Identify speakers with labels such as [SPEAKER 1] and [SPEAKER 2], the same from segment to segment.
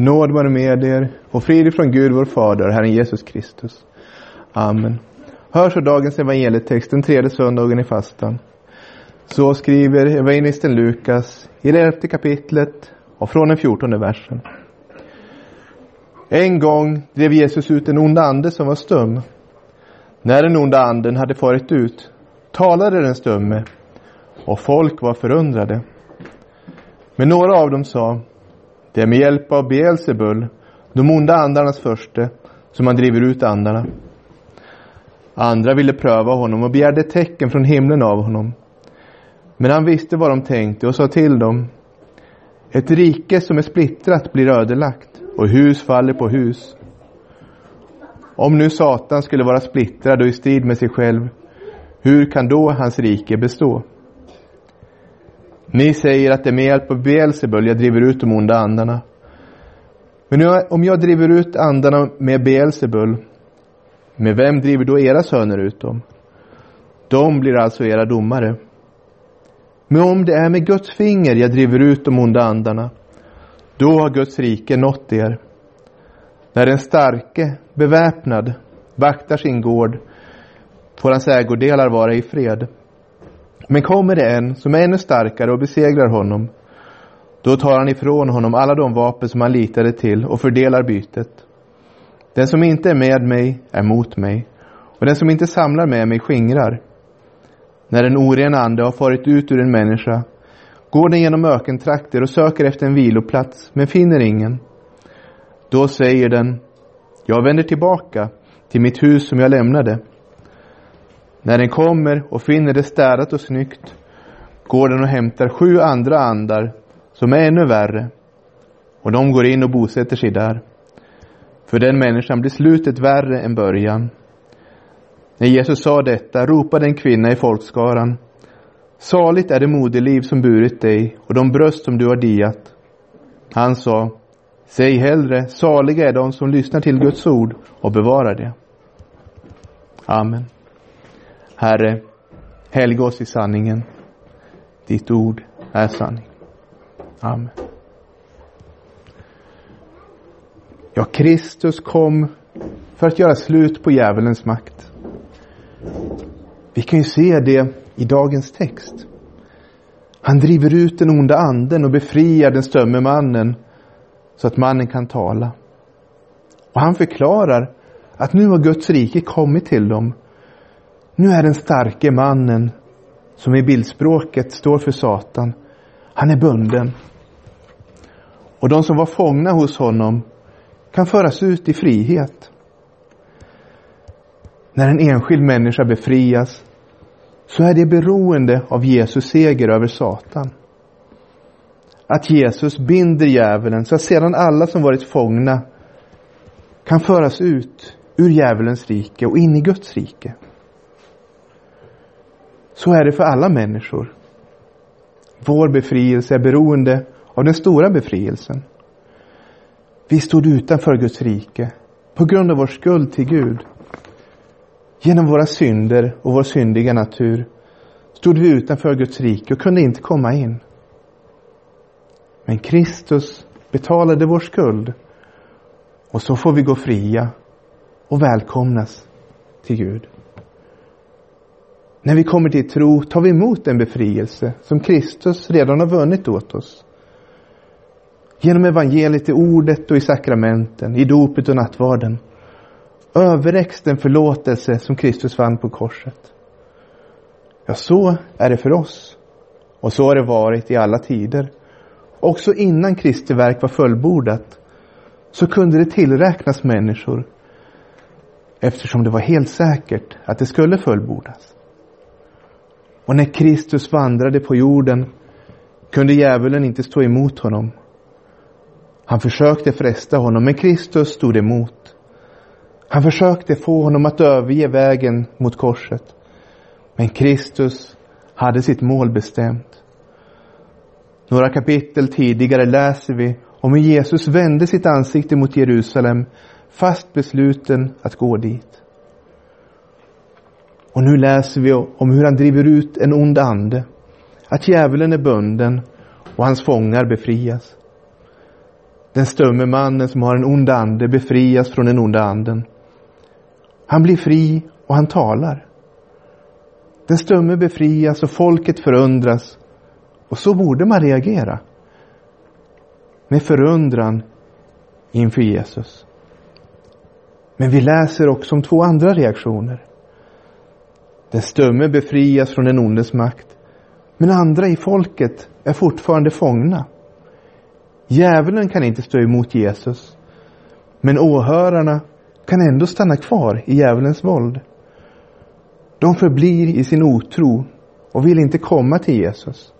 [SPEAKER 1] Nåd vare med er och frid från Gud vår Fader och Herren Jesus Kristus. Amen. Hör så dagens evangelietext den tredje söndagen i fastan. Så skriver evangelisten Lukas i det elfte kapitlet och från den fjortonde versen. En gång drev Jesus ut en ond ande som var stum. När den onda anden hade farit ut talade den stumme och folk var förundrade. Men några av dem sa det är med hjälp av Beelzebul, de onda andarnas förste, som han driver ut andarna. Andra ville pröva honom och begärde tecken från himlen av honom. Men han visste vad de tänkte och sa till dem. Ett rike som är splittrat blir ödelagt och hus faller på hus. Om nu Satan skulle vara splittrad och i strid med sig själv, hur kan då hans rike bestå? Ni säger att det är med hjälp av Beelzebul jag driver ut de onda andarna. Men om jag driver ut andarna med Beelzebul, med vem driver då era söner ut dem? De blir alltså era domare. Men om det är med Guds finger jag driver ut de onda andarna, då har Guds rike nått er. När den starke, beväpnad, vaktar sin gård får hans ägodelar vara i fred. Men kommer det en som är ännu starkare och besegrar honom, då tar han ifrån honom alla de vapen som han litade till och fördelar bytet. Den som inte är med mig är mot mig, och den som inte samlar med mig skingrar. När en oren ande har farit ut ur en människa går den genom ökentrakter och söker efter en viloplats, men finner ingen. Då säger den, jag vänder tillbaka till mitt hus som jag lämnade. När den kommer och finner det städat och snyggt går den och hämtar sju andra andar som är ännu värre och de går in och bosätter sig där. För den människan blir slutet värre än början. När Jesus sa detta ropade en kvinna i folkskaran. Saligt är det moderliv som burit dig och de bröst som du har diat. Han sa, säg hellre, saliga är de som lyssnar till Guds ord och bevarar det. Amen. Herre, helga oss i sanningen. Ditt ord är sanning. Amen. Ja, Kristus kom för att göra slut på djävulens makt. Vi kan ju se det i dagens text. Han driver ut den onda anden och befriar den stömme mannen så att mannen kan tala. Och han förklarar att nu har Guds rike kommit till dem nu är den starke mannen, som i bildspråket står för Satan, han är bunden. Och de som var fångna hos honom kan föras ut i frihet. När en enskild människa befrias så är det beroende av Jesus seger över Satan. Att Jesus binder djävulen så att sedan alla som varit fångna kan föras ut ur djävulens rike och in i Guds rike. Så är det för alla människor. Vår befrielse är beroende av den stora befrielsen. Vi stod utanför Guds rike på grund av vår skuld till Gud. Genom våra synder och vår syndiga natur stod vi utanför Guds rike och kunde inte komma in. Men Kristus betalade vår skuld och så får vi gå fria och välkomnas till Gud. När vi kommer till tro tar vi emot den befrielse som Kristus redan har vunnit åt oss. Genom evangeliet i ordet och i sakramenten, i dopet och nattvarden överräcks den förlåtelse som Kristus vann på korset. Ja, så är det för oss. Och så har det varit i alla tider. Också innan Kristi verk var fullbordat så kunde det tillräknas människor eftersom det var helt säkert att det skulle fullbordas. Och när Kristus vandrade på jorden kunde djävulen inte stå emot honom. Han försökte fresta honom, men Kristus stod emot. Han försökte få honom att överge vägen mot korset. Men Kristus hade sitt mål bestämt. Några kapitel tidigare läser vi om hur Jesus vände sitt ansikte mot Jerusalem, fast besluten att gå dit. Och nu läser vi om hur han driver ut en ond ande. Att djävulen är bunden och hans fångar befrias. Den stumme mannen som har en ond ande befrias från den onda anden. Han blir fri och han talar. Den stumme befrias och folket förundras. Och så borde man reagera. Med förundran inför Jesus. Men vi läser också om två andra reaktioner. Den stumme befrias från den ondes makt. Men andra i folket är fortfarande fångna. Djävulen kan inte stå emot Jesus. Men åhörarna kan ändå stanna kvar i djävulens våld. De förblir i sin otro och vill inte komma till Jesus.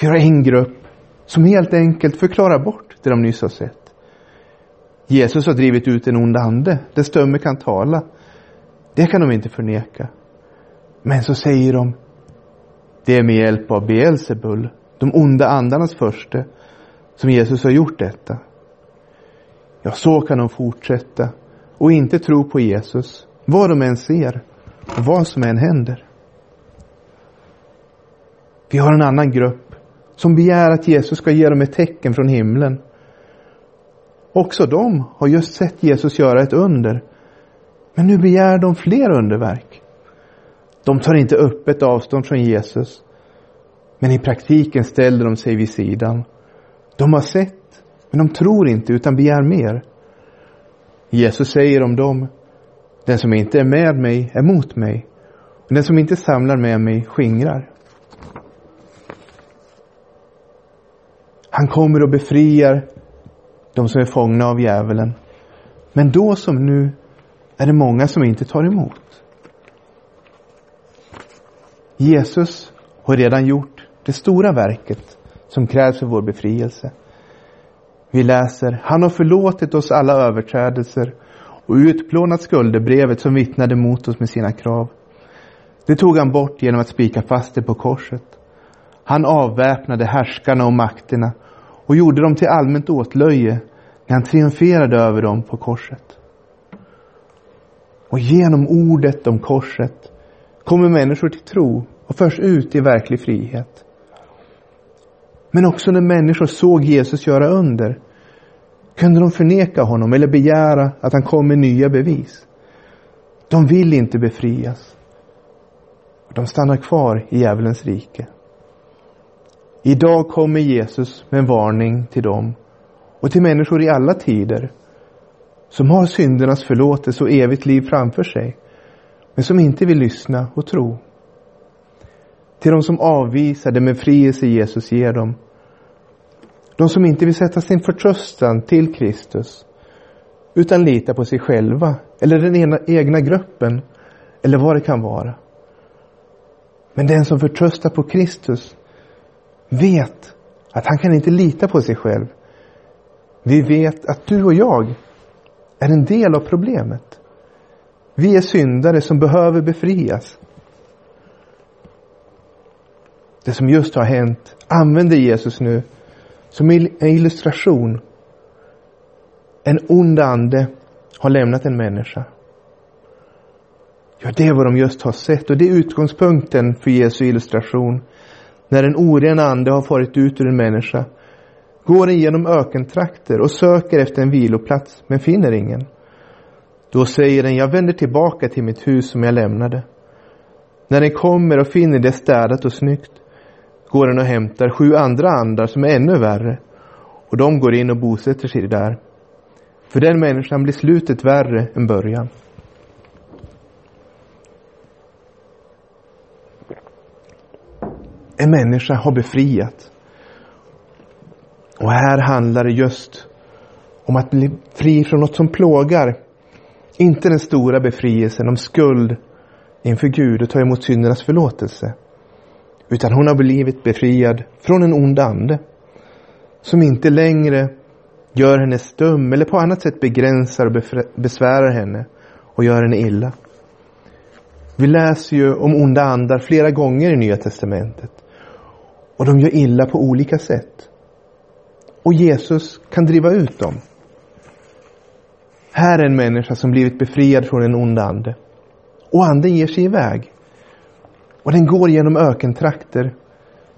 [SPEAKER 1] Vi har en grupp som helt enkelt förklarar bort det de nyss har sett. Jesus har drivit ut en ond ande. Den stumme kan tala. Det kan de inte förneka. Men så säger de, det är med hjälp av Beelzebul, de onda andarnas förste, som Jesus har gjort detta. Ja, så kan de fortsätta och inte tro på Jesus, vad de än ser och vad som än händer. Vi har en annan grupp som begär att Jesus ska ge dem ett tecken från himlen. Också de har just sett Jesus göra ett under. Men nu begär de fler underverk. De tar inte öppet avstånd från Jesus. Men i praktiken ställer de sig vid sidan. De har sett, men de tror inte utan begär mer. Jesus säger om dem, den som inte är med mig är mot mig. Och den som inte samlar med mig skingrar. Han kommer och befriar de som är fångna av djävulen. Men då som nu är det många som inte tar emot. Jesus har redan gjort det stora verket som krävs för vår befrielse. Vi läser, han har förlåtit oss alla överträdelser och utplånat skuldebrevet som vittnade mot oss med sina krav. Det tog han bort genom att spika fast det på korset. Han avväpnade härskarna och makterna och gjorde dem till allmänt åtlöje när han triumferade över dem på korset. Och genom ordet om korset kommer människor till tro och förs ut i verklig frihet. Men också när människor såg Jesus göra under kunde de förneka honom eller begära att han kom med nya bevis. De vill inte befrias. De stannar kvar i djävulens rike. Idag kommer Jesus med en varning till dem och till människor i alla tider som har syndernas förlåtelse och evigt liv framför sig men som inte vill lyssna och tro. Till de som avvisar den befrielse Jesus ger dem. De som inte vill sätta sin förtröstan till Kristus utan lita på sig själva eller den ena, egna gruppen eller vad det kan vara. Men den som förtröstar på Kristus vet att han kan inte lita på sig själv. Vi vet att du och jag är en del av problemet. Vi är syndare som behöver befrias. Det som just har hänt använder Jesus nu som en illustration. En ond ande har lämnat en människa. Ja, det är vad de just har sett och det är utgångspunkten för Jesu illustration. När en oren ande har farit ut ur en människa går den genom ökentrakter och söker efter en viloplats men finner ingen. Då säger den, jag vänder tillbaka till mitt hus som jag lämnade. När den kommer och finner det städat och snyggt går den och hämtar sju andra andar som är ännu värre och de går in och bosätter sig där. För den människan blir slutet värre än början. En människa har befriat. Och här handlar det just om att bli fri från något som plågar. Inte den stora befrielsen om skuld inför Gud och ta emot syndernas förlåtelse. Utan hon har blivit befriad från en ond ande. Som inte längre gör henne stum eller på annat sätt begränsar och besvärar henne och gör henne illa. Vi läser ju om onda andar flera gånger i Nya Testamentet. Och de gör illa på olika sätt. Och Jesus kan driva ut dem. Här är en människa som blivit befriad från en ond ande. Och anden ger sig iväg. Och den går genom ökentrakter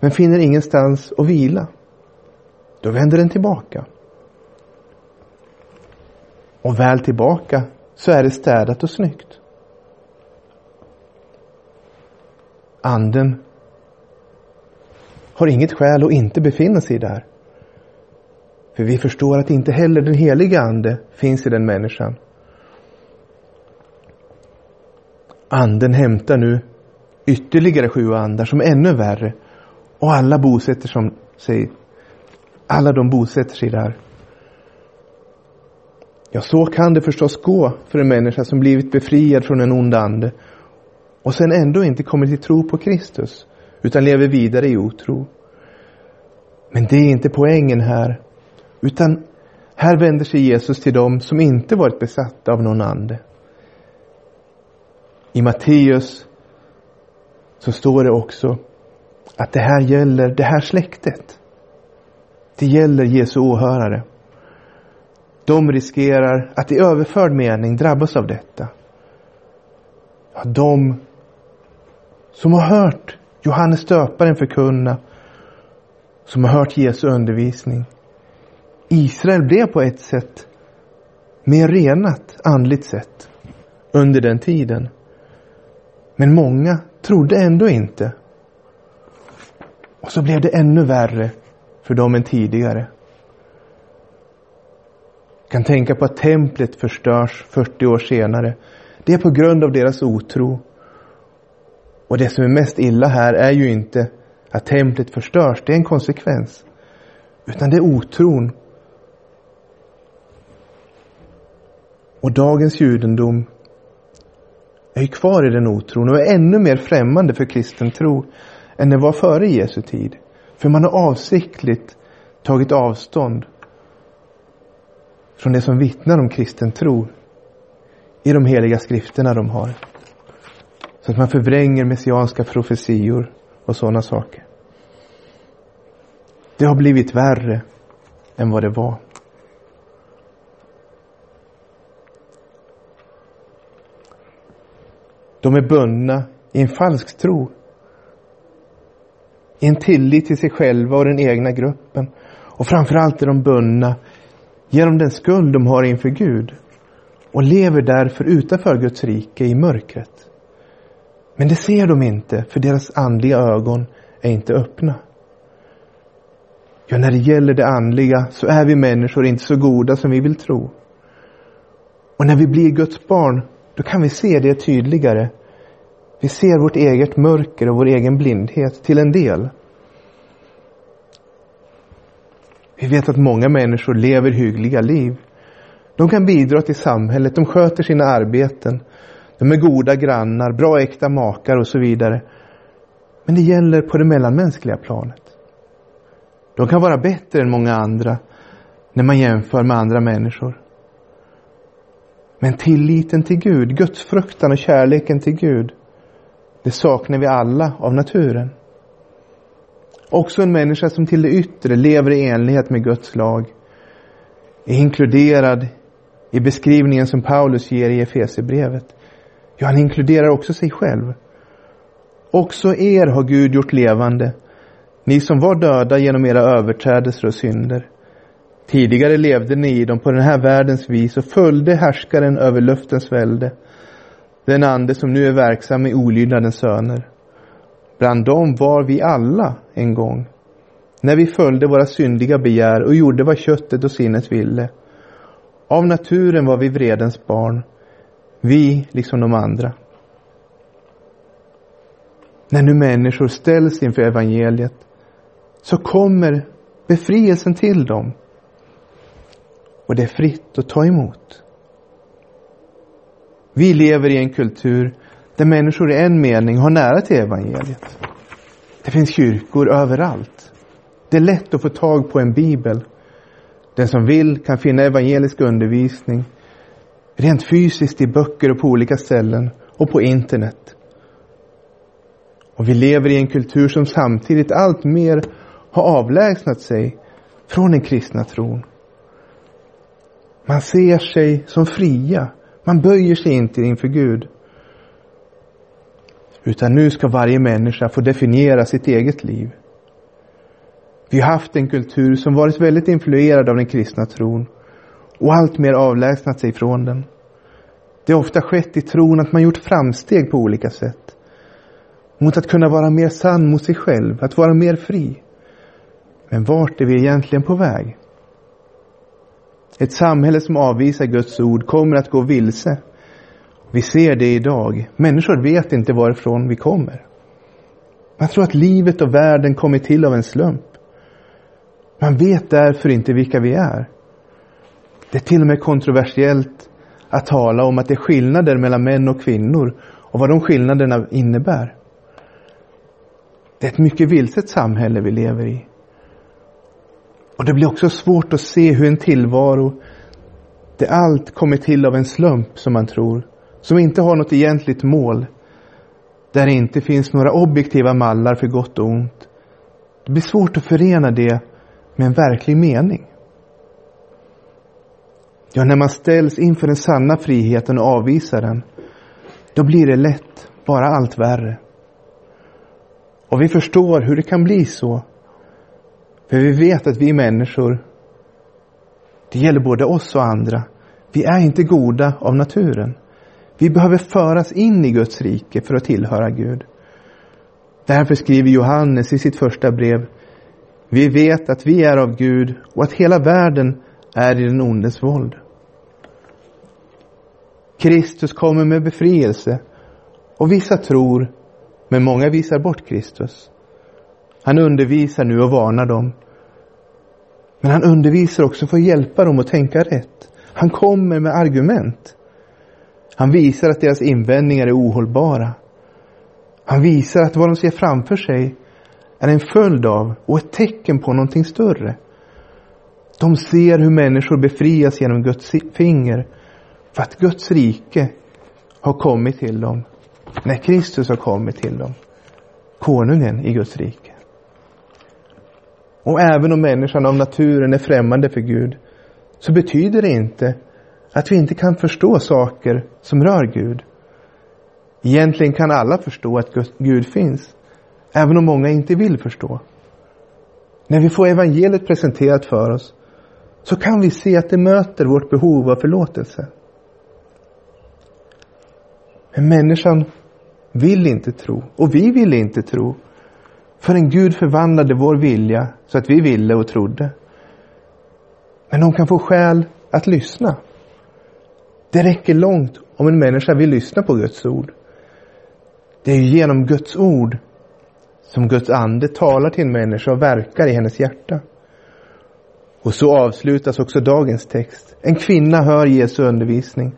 [SPEAKER 1] men finner ingenstans att vila. Då vänder den tillbaka. Och väl tillbaka så är det städat och snyggt. Anden har inget skäl att inte befinna sig där. För vi förstår att inte heller den heliga ande finns i den människan. Anden hämtar nu ytterligare sju andar som är ännu värre. Och alla bosätter som sig, alla de bosätter sig där. Ja, så kan det förstås gå för en människa som blivit befriad från en ond ande och sen ändå inte kommer till tro på Kristus utan lever vidare i otro. Men det är inte poängen här. Utan här vänder sig Jesus till dem som inte varit besatta av någon ande. I Matteus så står det också att det här gäller det här släktet. Det gäller Jesu åhörare. De riskerar att i överförd mening drabbas av detta. Ja, de som har hört Johannes döparen förkunna, som har hört Jesu undervisning. Israel blev på ett sätt mer renat andligt sett under den tiden. Men många trodde ändå inte. Och så blev det ännu värre för dem än tidigare. Jag kan tänka på att templet förstörs 40 år senare. Det är på grund av deras otro. Och det som är mest illa här är ju inte att templet förstörs, det är en konsekvens. Utan det är otron. Och dagens judendom är kvar i den otron och är ännu mer främmande för kristen tro än den var före Jesu tid. För man har avsiktligt tagit avstånd från det som vittnar om kristen tro i de heliga skrifterna de har. Så att man förvränger messianska profetior och sådana saker. Det har blivit värre än vad det var. De är bundna i en falsk tro. I en tillit till sig själva och den egna gruppen. Och framförallt är de bundna genom den skuld de har inför Gud och lever därför utanför Guds rike i mörkret. Men det ser de inte, för deras andliga ögon är inte öppna. Ja, när det gäller det andliga så är vi människor inte så goda som vi vill tro. Och när vi blir Guds barn, då kan vi se det tydligare. Vi ser vårt eget mörker och vår egen blindhet till en del. Vi vet att många människor lever hyggliga liv. De kan bidra till samhället, de sköter sina arbeten, de är goda grannar, bra äkta makar och så vidare. Men det gäller på det mellanmänskliga planet. De kan vara bättre än många andra när man jämför med andra människor. Men tilliten till Gud, gudsfruktan och kärleken till Gud, det saknar vi alla av naturen. Också en människa som till det yttre lever i enlighet med Guds lag är inkluderad i beskrivningen som Paulus ger i Efesierbrevet. Ja, han inkluderar också sig själv. Också er har Gud gjort levande, ni som var döda genom era överträdelser och synder. Tidigare levde ni i dem på den här världens vis och följde härskaren över luftens välde, den ande som nu är verksam i olydnadens söner. Bland dem var vi alla en gång, när vi följde våra syndiga begär och gjorde vad köttet och sinnet ville. Av naturen var vi vredens barn, vi liksom de andra. När nu människor ställs inför evangeliet så kommer befrielsen till dem. Och det är fritt att ta emot. Vi lever i en kultur där människor i en mening har nära till evangeliet. Det finns kyrkor överallt. Det är lätt att få tag på en bibel. Den som vill kan finna evangelisk undervisning rent fysiskt i böcker och på olika ställen och på internet. Och vi lever i en kultur som samtidigt allt mer har avlägsnat sig från den kristna tron. Man ser sig som fria. Man böjer sig inte inför Gud. Utan nu ska varje människa få definiera sitt eget liv. Vi har haft en kultur som varit väldigt influerad av den kristna tron och allt mer avlägsnat sig från den. Det har ofta skett i tron att man gjort framsteg på olika sätt. Mot att kunna vara mer sann mot sig själv, att vara mer fri. Men vart är vi egentligen på väg? Ett samhälle som avvisar Guds ord kommer att gå vilse. Vi ser det idag. Människor vet inte varifrån vi kommer. Man tror att livet och världen kommit till av en slump. Man vet därför inte vilka vi är. Det är till och med kontroversiellt att tala om att det är skillnader mellan män och kvinnor och vad de skillnaderna innebär. Det är ett mycket vilset samhälle vi lever i. Och det blir också svårt att se hur en tillvaro där allt kommer till av en slump som man tror, som inte har något egentligt mål, där det inte finns några objektiva mallar för gott och ont. Det blir svårt att förena det med en verklig mening. Ja, när man ställs inför den sanna friheten och avvisar den, då blir det lätt bara allt värre. Och vi förstår hur det kan bli så. För vi vet att vi människor, det gäller både oss och andra, vi är inte goda av naturen. Vi behöver föras in i Guds rike för att tillhöra Gud. Därför skriver Johannes i sitt första brev, vi vet att vi är av Gud och att hela världen är i den ondes våld. Kristus kommer med befrielse och vissa tror, men många visar bort Kristus. Han undervisar nu och varnar dem. Men han undervisar också för att hjälpa dem att tänka rätt. Han kommer med argument. Han visar att deras invändningar är ohållbara. Han visar att vad de ser framför sig är en följd av och ett tecken på någonting större. De ser hur människor befrias genom Guds finger för att Guds rike har kommit till dem när Kristus har kommit till dem. Konungen i Guds rike. Och även om människan av naturen är främmande för Gud så betyder det inte att vi inte kan förstå saker som rör Gud. Egentligen kan alla förstå att Gud finns, även om många inte vill förstå. När vi får evangeliet presenterat för oss så kan vi se att det möter vårt behov av förlåtelse. Men människan vill inte tro och vi vill inte tro förrän Gud förvandlade vår vilja så att vi ville och trodde. Men de kan få skäl att lyssna. Det räcker långt om en människa vill lyssna på Guds ord. Det är genom Guds ord som Guds ande talar till en människa och verkar i hennes hjärta. Och så avslutas också dagens text. En kvinna hör Jesu undervisning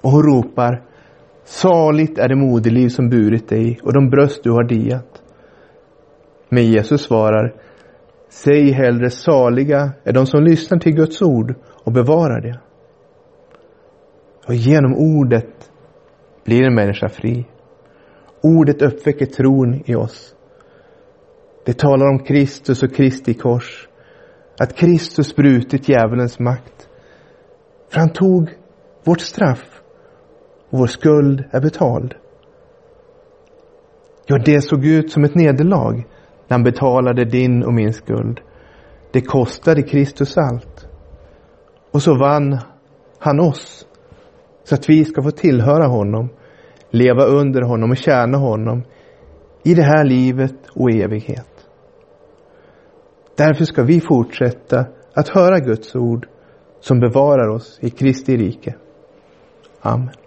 [SPEAKER 1] och hon ropar Saligt är det moderliv som burit dig och de bröst du har diat. Men Jesus svarar Säg hellre saliga är de som lyssnar till Guds ord och bevarar det. Och genom ordet blir en människa fri. Ordet uppväcker tron i oss. Det talar om Kristus och Kristi kors. Att Kristus brutit djävulens makt. För han tog vårt straff och vår skuld är betald. Ja, det såg ut som ett nederlag när han betalade din och min skuld. Det kostade Kristus allt. Och så vann han oss så att vi ska få tillhöra honom, leva under honom och tjäna honom i det här livet och i evighet. Därför ska vi fortsätta att höra Guds ord som bevarar oss i Kristi rike. Amen.